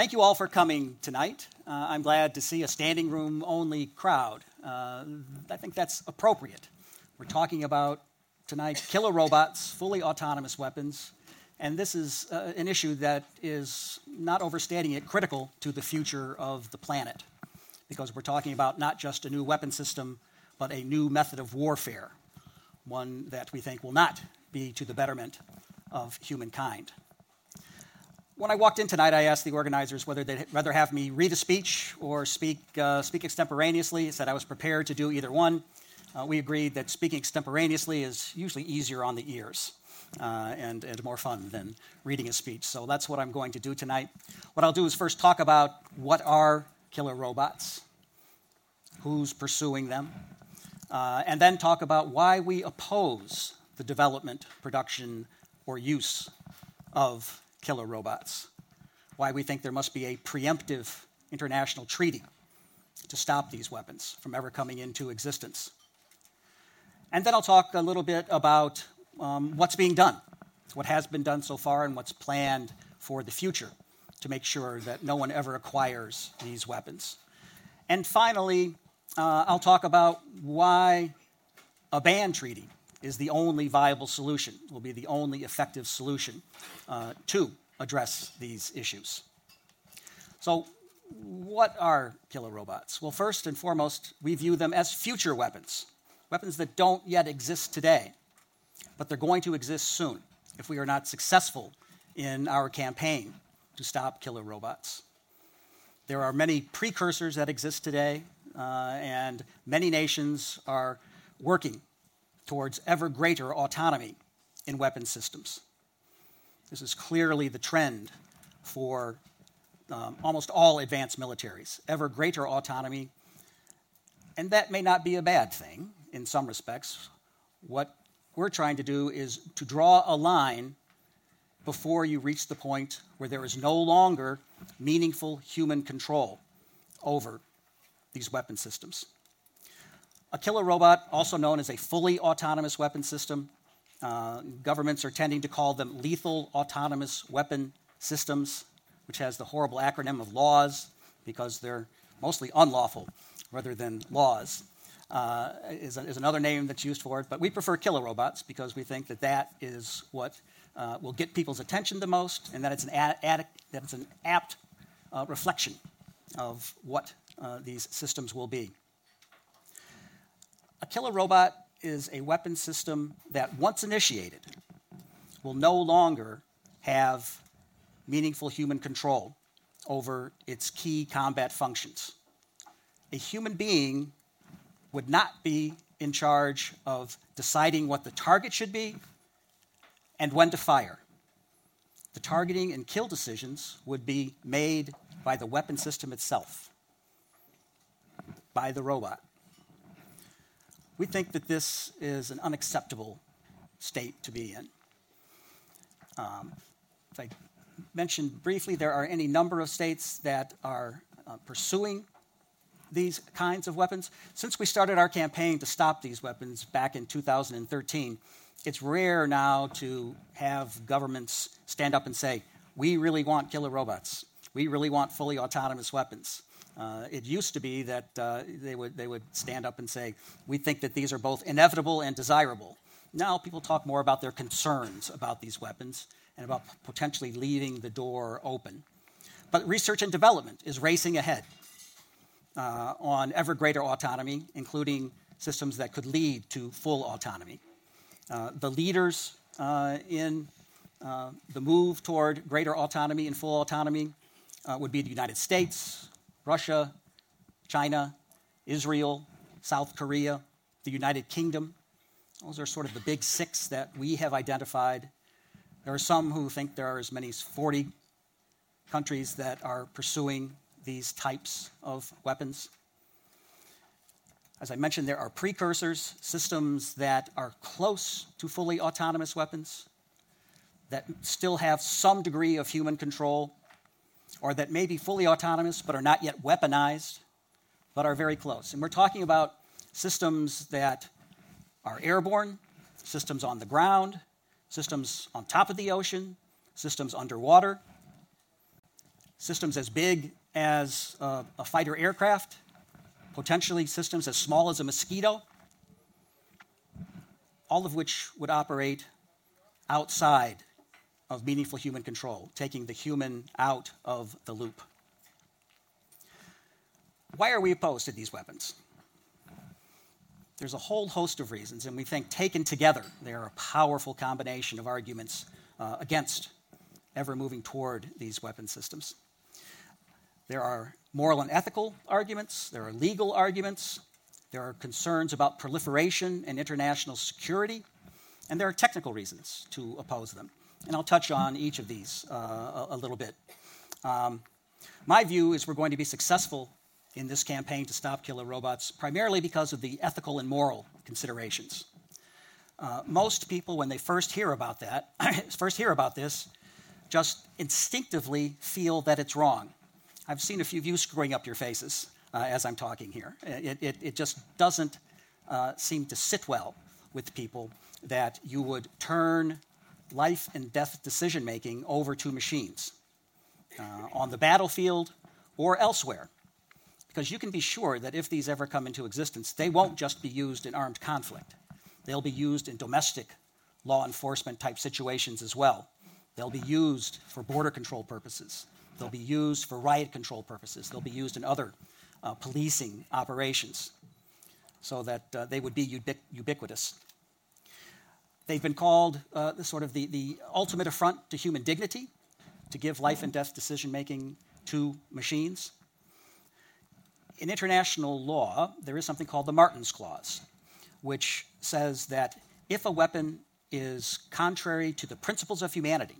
Thank you all for coming tonight. Uh, I'm glad to see a standing room only crowd. Uh, I think that's appropriate. We're talking about tonight killer robots, fully autonomous weapons, and this is uh, an issue that is not overstating it critical to the future of the planet because we're talking about not just a new weapon system, but a new method of warfare, one that we think will not be to the betterment of humankind. When I walked in tonight, I asked the organizers whether they'd rather have me read a speech or speak, uh, speak extemporaneously. I said I was prepared to do either one. Uh, we agreed that speaking extemporaneously is usually easier on the ears uh, and, and more fun than reading a speech. So that's what I'm going to do tonight. What I'll do is first talk about what are killer robots, who's pursuing them, uh, and then talk about why we oppose the development, production, or use of killer robots, why we think there must be a preemptive international treaty to stop these weapons from ever coming into existence. And then I'll talk a little bit about um, what's being done, what has been done so far, and what's planned for the future to make sure that no one ever acquires these weapons. And finally, uh, I'll talk about why a ban treaty is the only viable solution, will be the only effective solution uh, to address these issues. So, what are killer robots? Well, first and foremost, we view them as future weapons, weapons that don't yet exist today, but they're going to exist soon if we are not successful in our campaign to stop killer robots. There are many precursors that exist today, uh, and many nations are working towards ever greater autonomy in weapon systems. This is clearly the trend for um, almost all advanced militaries ever greater autonomy. And that may not be a bad thing in some respects. What we're trying to do is to draw a line before you reach the point where there is no longer meaningful human control over these weapon systems. A killer robot, also known as a fully autonomous weapon system, uh, governments are tending to call them lethal autonomous weapon systems, which has the horrible acronym of LAWS because they're mostly unlawful rather than laws. Uh, is, is, another name that's used for it, but we prefer killer robots because we think that that is what uh, will get people's attention the most, and that it's an, ad, ad, that it's an apt uh, reflection of what uh, these systems will be. A killer robot is a weapon system that, once initiated, will no longer have meaningful human control over its key combat functions. A human being would not be in charge of deciding what the target should be and when to fire. The targeting and kill decisions would be made by the weapon system itself, by the robot. We think that this is an unacceptable state to be in. Um, if I mentioned briefly, there are any number of states that are uh, pursuing these kinds of weapons. Since we started our campaign to stop these weapons back in 2013, it's rare now to have governments stand up and say, We really want killer robots. We really want fully autonomous weapons. Uh, it used to be that uh, they, would, they would stand up and say, We think that these are both inevitable and desirable. Now people talk more about their concerns about these weapons and about potentially leaving the door open. But research and development is racing ahead uh, on ever greater autonomy, including systems that could lead to full autonomy. Uh, the leaders uh, in uh, the move toward greater autonomy and full autonomy would be the United States, Russia, China, Israel, South Korea, the United Kingdom. Those are sort of the big six that we have identified. There are some who think there are as many as 40 countries that are pursuing these types of weapons. As I mentioned, there are precursors, systems that are close to fully autonomous weapons, that still have some degree of human control, or that may be fully autonomous but are not yet weaponized, but are very close. And we're talking about systems that are airborne, systems on the ground, systems on top of the ocean, systems underwater, systems as big as a, a fighter aircraft, potentially systems as small as a mosquito, all of which would operate outside of meaningful human control, taking the human out of the loop. Why are we opposed to these weapons? There's a whole host of reasons, and we think taken together, they are a powerful combination of arguments uh, against ever moving toward these weapon systems. There are moral and ethical arguments, there are legal arguments, there are concerns about proliferation and international security, and there are technical reasons to oppose them. And I'll touch on each of these uh, a, a, little bit. Um, my view is we're going to be successful in this campaign to stop killer robots, primarily because of the ethical and moral considerations. Uh, most people, when they first hear about that, first hear about this, just instinctively feel that it's wrong. I've seen a few of you screwing up your faces uh, as I'm talking here. It, it, it just doesn't uh, seem to sit well with people that you would turn life and death decision making over to machines uh, on the battlefield or elsewhere. Because you can be sure that if these ever come into existence, they won't just be used in armed conflict. They'll be used in domestic law enforcement type situations as well. They'll be used for border control purposes. They'll be used for riot control purposes. They'll be used in other uh, policing operations so that uh, they would be ubiqu- ubiquitous. They've been called uh, sort of the, the ultimate affront to human dignity, to give life and death decision making to machines in international law, there is something called the Martens Clause, which says that if a weapon is contrary to the principles of humanity,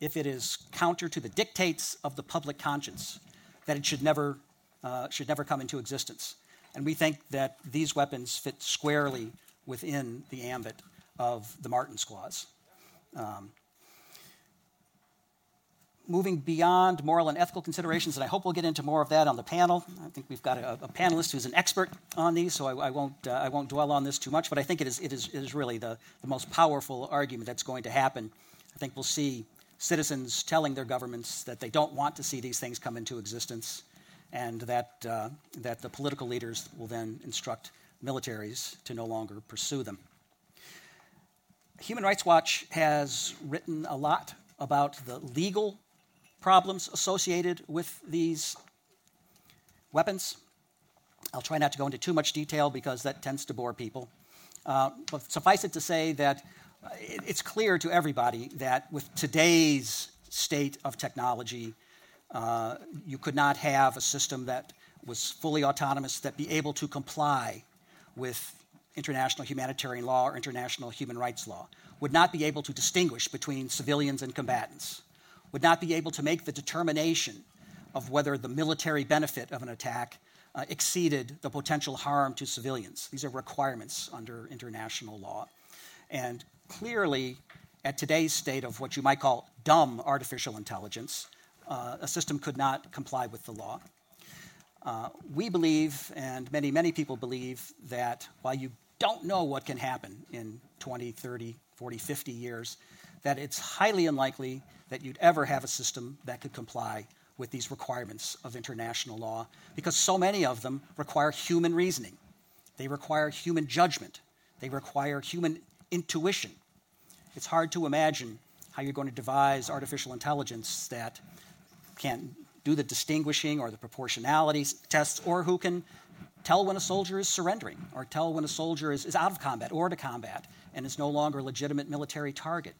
if it is counter to the dictates of the public conscience, that it should never, uh, should never come into existence. And we think that these weapons fit squarely within the ambit of the Martens Clause. Um, moving beyond moral and ethical considerations, and I hope we'll get into more of that on the panel. I think we've got a, a panelist who's an expert on these, so I, I won't, uh, I won't dwell on this too much, but I think it is, it is, it is really the, the most powerful argument that's going to happen. I think we'll see citizens telling their governments that they don't want to see these things come into existence, and that, uh, that the political leaders will then instruct militaries to no longer pursue them. Human Rights Watch has written a lot about the legal problems associated with these weapons. I'll try not to go into too much detail because that tends to bore people. Uh, but suffice it to say that uh, it's clear to everybody that with today's state of technology, uh, you could not have a system that was fully autonomous that be able to comply with international humanitarian law or international human rights law, would not be able to distinguish between civilians and combatants, would not be able to make the determination of whether the military benefit of an attack uh, exceeded the potential harm to civilians. These are requirements under international law. And clearly, at today's state of what you might call dumb artificial intelligence, uh, a system could not comply with the law. Uh, we believe, and many, many people believe, that while you don't know what can happen in 20, 30, 40, 50 years, that it's highly unlikely that you'd ever have a system that could comply with these requirements of international law because so many of them require human reasoning. They require human judgment. They require human intuition. It's hard to imagine how you're going to devise artificial intelligence that can't do the distinguishing or the proportionality tests or who can tell when a soldier is surrendering or tell when a soldier is, is out of combat or to combat and is no longer a legitimate military target.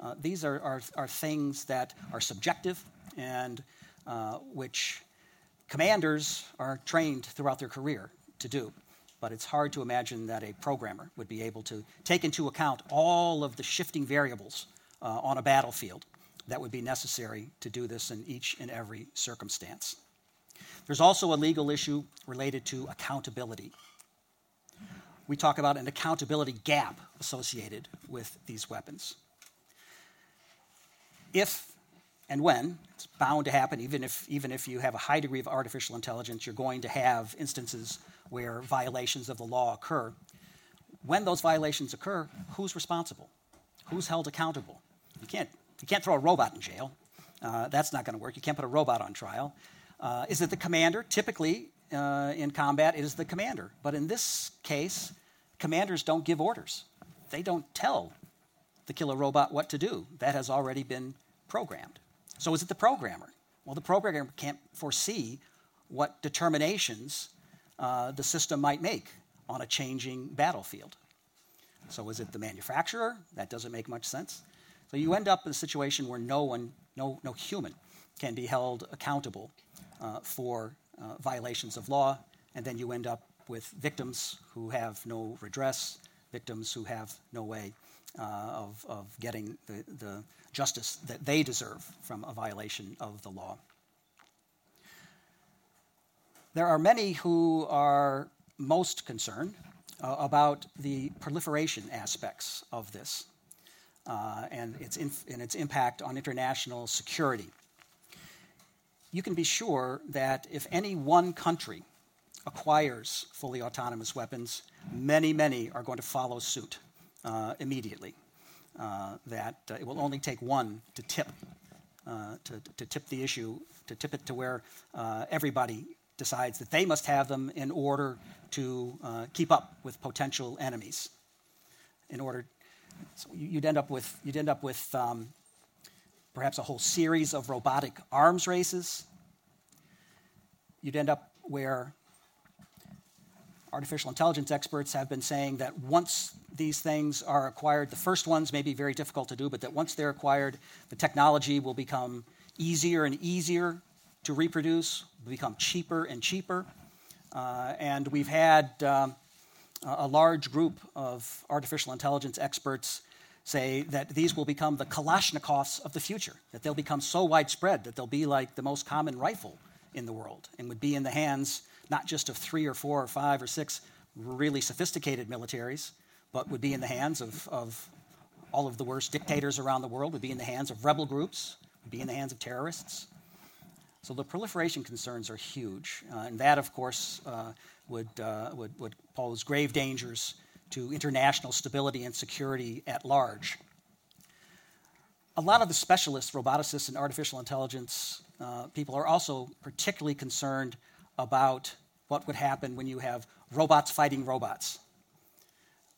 Uh, these are, are, are, things that are subjective and uh, which commanders are trained throughout their career to do. But it's hard to imagine that a programmer would be able to take into account all of the shifting variables uh, on a battlefield that would be necessary to do this in each and every circumstance. There's also a legal issue related to accountability. We talk about an accountability gap associated with these weapons if and when it's bound to happen even if even if you have a high degree of artificial intelligence you're going to have instances where violations of the law occur when those violations occur who's responsible who's held accountable you can't you can't throw a robot in jail Uh, that's not going to work. You can't put a robot on trial. Uh, is it the commander? Typically, uh, in combat, it is the commander. But in this case, commanders don't give orders. They don't tell the killer robot what to do. That has already been programmed. So is it the programmer? Well, the programmer can't foresee what determinations uh, the system might make on a changing battlefield. So is it the manufacturer? That doesn't make much sense. So you end up in a situation where no one, no, no human, can be held accountable for uh, violations of law, and then you end up with victims who have no redress, victims who have no way uh, of, of getting the, the justice that they deserve from a violation of the law. There are many who are most concerned uh, about the proliferation aspects of this uh, and, its inf- and its impact on international security. You can be sure that if any one country acquires fully autonomous weapons, many, many are going to follow suit uh, immediately. Uh, that uh, it will only take one to tip, uh, to, to tip the issue, to tip it to where uh, everybody decides that they must have them in order to uh, keep up with potential enemies. In order, so you'd end up with you'd end up with um, perhaps a whole series of robotic arms races. You'd end up where artificial intelligence experts have been saying that once these things are acquired, the first ones may be very difficult to do, but that once they're acquired, the technology will become easier and easier to reproduce, will become cheaper and cheaper. Uh, and we've had um, a large group of artificial intelligence experts say that these will become the Kalashnikovs of the future, that they'll become so widespread that they'll be like the most common rifle in the world and would be in the hands not just of three or four or five or six really sophisticated militaries, but would be in the hands of, of all of the worst dictators around the world, would be in the hands of rebel groups, would be in the hands of terrorists. So the proliferation concerns are huge. Uh, and that, of course, uh, would, uh, would, would pose grave dangers to international stability and security at large. A lot of the specialists, roboticists, and artificial intelligence uh, people are also particularly concerned about what would happen when you have robots fighting robots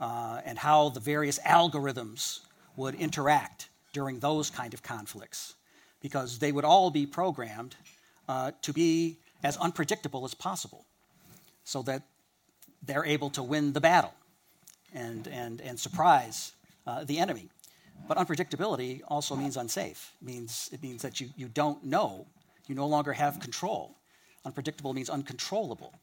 uh, and how the various algorithms would interact during those kind of conflicts because they would all be programmed uh, to be as unpredictable as possible so that they're able to win the battle and, and, and surprise uh, the enemy. But unpredictability also means unsafe. It means, it means that you, you don't know, you no longer have control. Unpredictable means uncontrollable.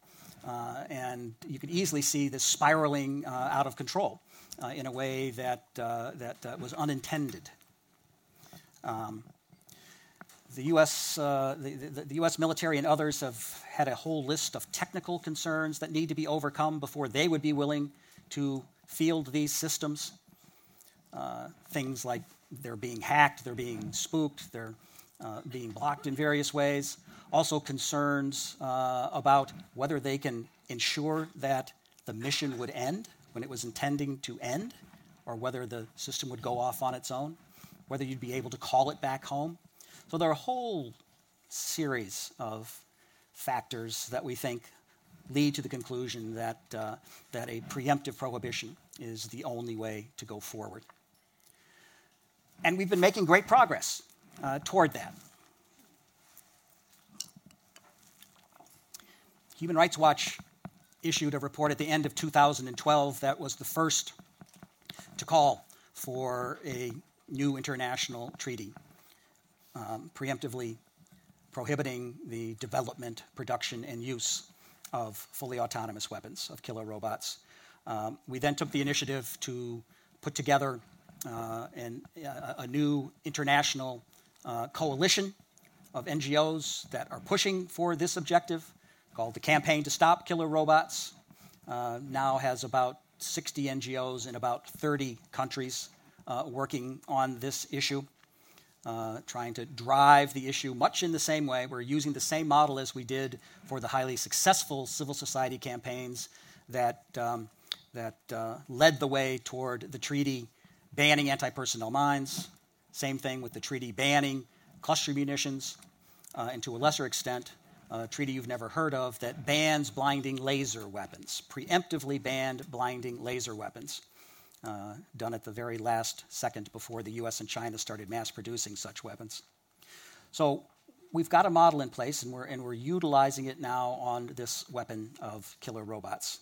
Uh, and you can easily see this spiraling uh, out of control uh, in a way that, uh, that uh, was unintended. Um, the U.S., uh, the, the, the, U.S. military and others have had a whole list of technical concerns that need to be overcome before they would be willing to field these systems. things like they're being hacked, they're being spooked, they're being blocked in various ways also concerns uh, about whether they can ensure that the mission would end when it was intending to end, or whether the system would go off on its own, whether you'd be able to call it back home. So there are a whole series of factors that we think lead to the conclusion that, uh, that a preemptive prohibition is the only way to go forward. And we've been making great progress uh, toward that. Human Rights Watch issued a report at the end of 2012 that was the first to call for a new international treaty um, preemptively prohibiting the development, production, and use of fully autonomous weapons, of killer robots. Um, we then took the initiative to put together uh, an, uh, a new international uh, coalition of NGOs that are pushing for this objective called the Campaign to Stop Killer Robots. Uh, now has about 60 NGOs in about 30 countries uh, working on this issue, uh, trying to drive the issue much in the same way. We're using the same model as we did for the highly successful civil society campaigns that, um, that uh, led the way toward the treaty banning anti personnel mines. Same thing with the treaty banning cluster munitions, uh, and to a lesser extent, a treaty you've never heard of that bans blinding laser weapons, preemptively banned blinding laser weapons, uh, done at the very last second before the US and China started mass producing such weapons. So we've got a model in place, and we're, and we're utilizing it now on this weapon of killer robots.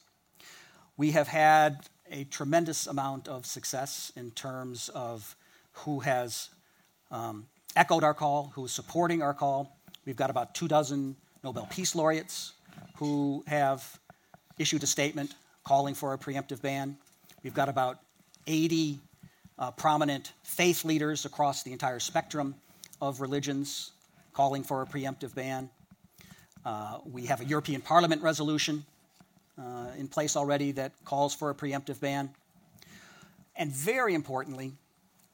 We have had a tremendous amount of success in terms of who has um, echoed our call, who is supporting our call. We've got about two dozen Nobel Peace Laureates who have issued a statement calling for a preemptive ban. We've got about 80 uh, prominent faith leaders across the entire spectrum of religions calling for a preemptive ban. Uh, we have a European Parliament resolution uh, in place already that calls for a preemptive ban. And very importantly,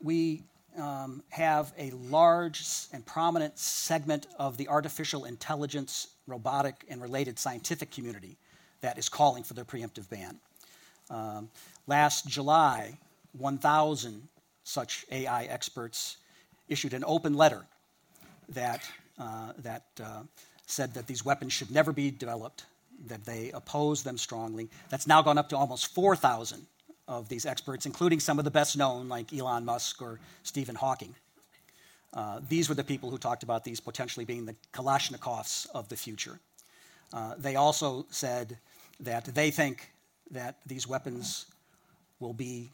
we um, have a large and prominent segment of the artificial intelligence, robotic, and related scientific community that is calling for the preemptive ban. Um, last July, 1,000 such AI experts issued an open letter that, uh, that uh, said that these weapons should never be developed, that they oppose them strongly. That's now gone up to almost 4,000 of these experts, including some of the best known, like Elon Musk or Stephen Hawking. Uh, these were the people who talked about these potentially being the Kalashnikovs of the future. Uh, they also said that they think that these weapons will be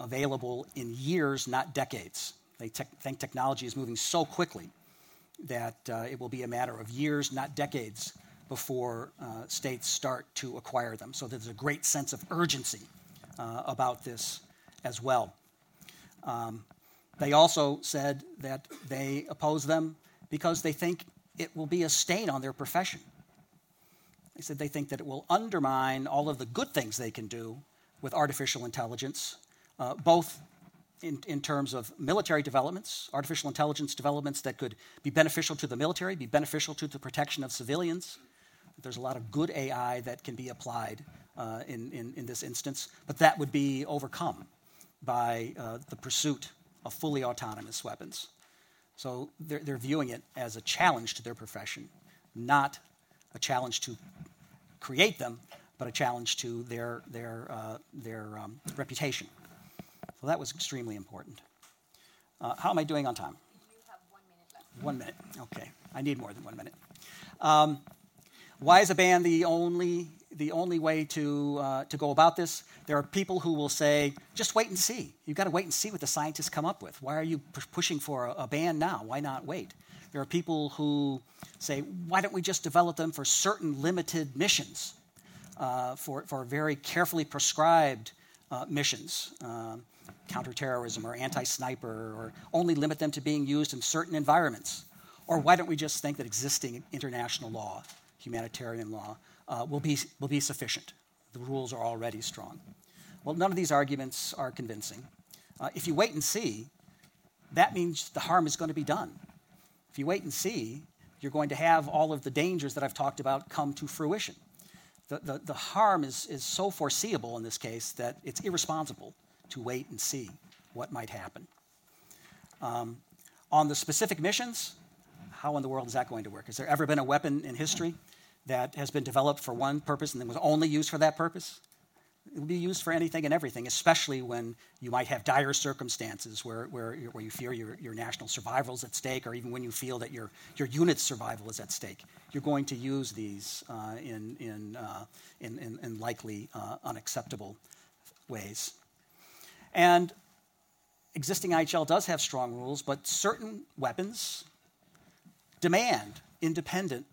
available in years, not decades. They te- think technology is moving so quickly that uh, it will be a matter of years, not decades, before uh, states start to acquire them. So there's a great sense of urgency uh, about this as well. Um, they also said that they oppose them because they think it will be a stain on their profession. They said they think that it will undermine all of the good things they can do with artificial intelligence, uh, both in, in terms of military developments, artificial intelligence developments that could be beneficial to the military, be beneficial to the protection of civilians. There's a lot of good AI that can be applied uh, in, in, in, this instance, but that would be overcome by uh, the pursuit of fully autonomous weapons. So they're, they're viewing it as a challenge to their profession, not a challenge to create them, but a challenge to their, their, uh, their um, reputation. So that was extremely important. Uh, how am I doing on time? You have one minute left. One minute. Okay. I need more than one minute. Um, why is a ban the only the only way to uh, to go about this? There are people who will say, just wait and see. You've got to wait and see what the scientists come up with. Why are you p- pushing for a, a ban now? Why not wait? There are people who say, why don't we just develop them for certain limited missions, uh, for, for very carefully prescribed uh, missions? Um, counterterrorism or anti sniper, or only limit them to being used in certain environments? Or why don't we just think that existing international law, humanitarian law, uh, will, be, will be sufficient? The rules are already strong. Well, none of these arguments are convincing. Uh, if you wait and see, that means the harm is going to be done. If you wait and see, you're going to have all of the dangers that I've talked about come to fruition. The, the, the harm is, is so foreseeable in this case that it's irresponsible to wait and see what might happen. Um, on the specific missions, how in the world is that going to work? Has there ever been a weapon in history that has been developed for one purpose and then was only used for that purpose? It will be used for anything and everything, especially when you might have dire circumstances where, where, where you fear your, your national survival is at stake, or even when you feel that your, your unit's survival is at stake. You're going to use these uh, in, in, uh, in, in, in, likely uh, unacceptable ways. And existing IHL does have strong rules, but certain weapons demand independent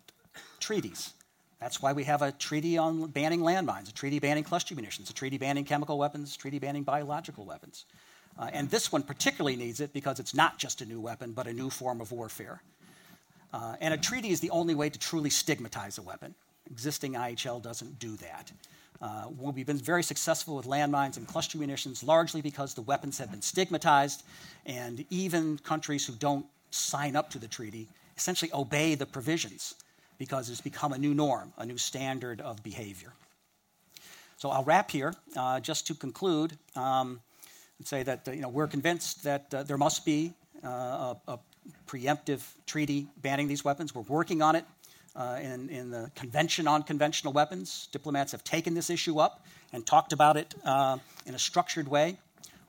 treaties. That's why we have a treaty on banning landmines, a treaty banning cluster munitions, a treaty banning chemical weapons, a treaty banning biological weapons. Uh, and this one particularly needs it because it's not just a new weapon, but a new form of warfare. Uh, and a treaty is the only way to truly stigmatize a weapon. Existing IHL doesn't do that. Uh, we've been very successful with landmines and cluster munitions largely because the weapons have been stigmatized, and even countries who don't sign up to the treaty essentially obey the provisions because it's become a new norm, a new standard of behavior. So I'll wrap here. Uh, just to conclude, um, and say that uh, you know, we're convinced that uh, there must be uh, a, a, preemptive treaty banning these weapons. We're working on it uh, in, in, the Convention on Conventional Weapons. Diplomats have taken this issue up and talked about it uh, in a structured way.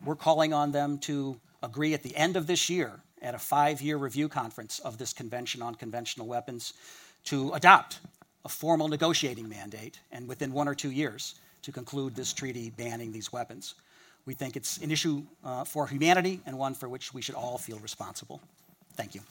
We're calling on them to agree at the end of this year at a five year review conference of this Convention on Conventional Weapons to adopt a formal negotiating mandate and within one or two years to conclude this treaty banning these weapons. We think it's an issue uh, for humanity and one for which we should all feel responsible. Thank you.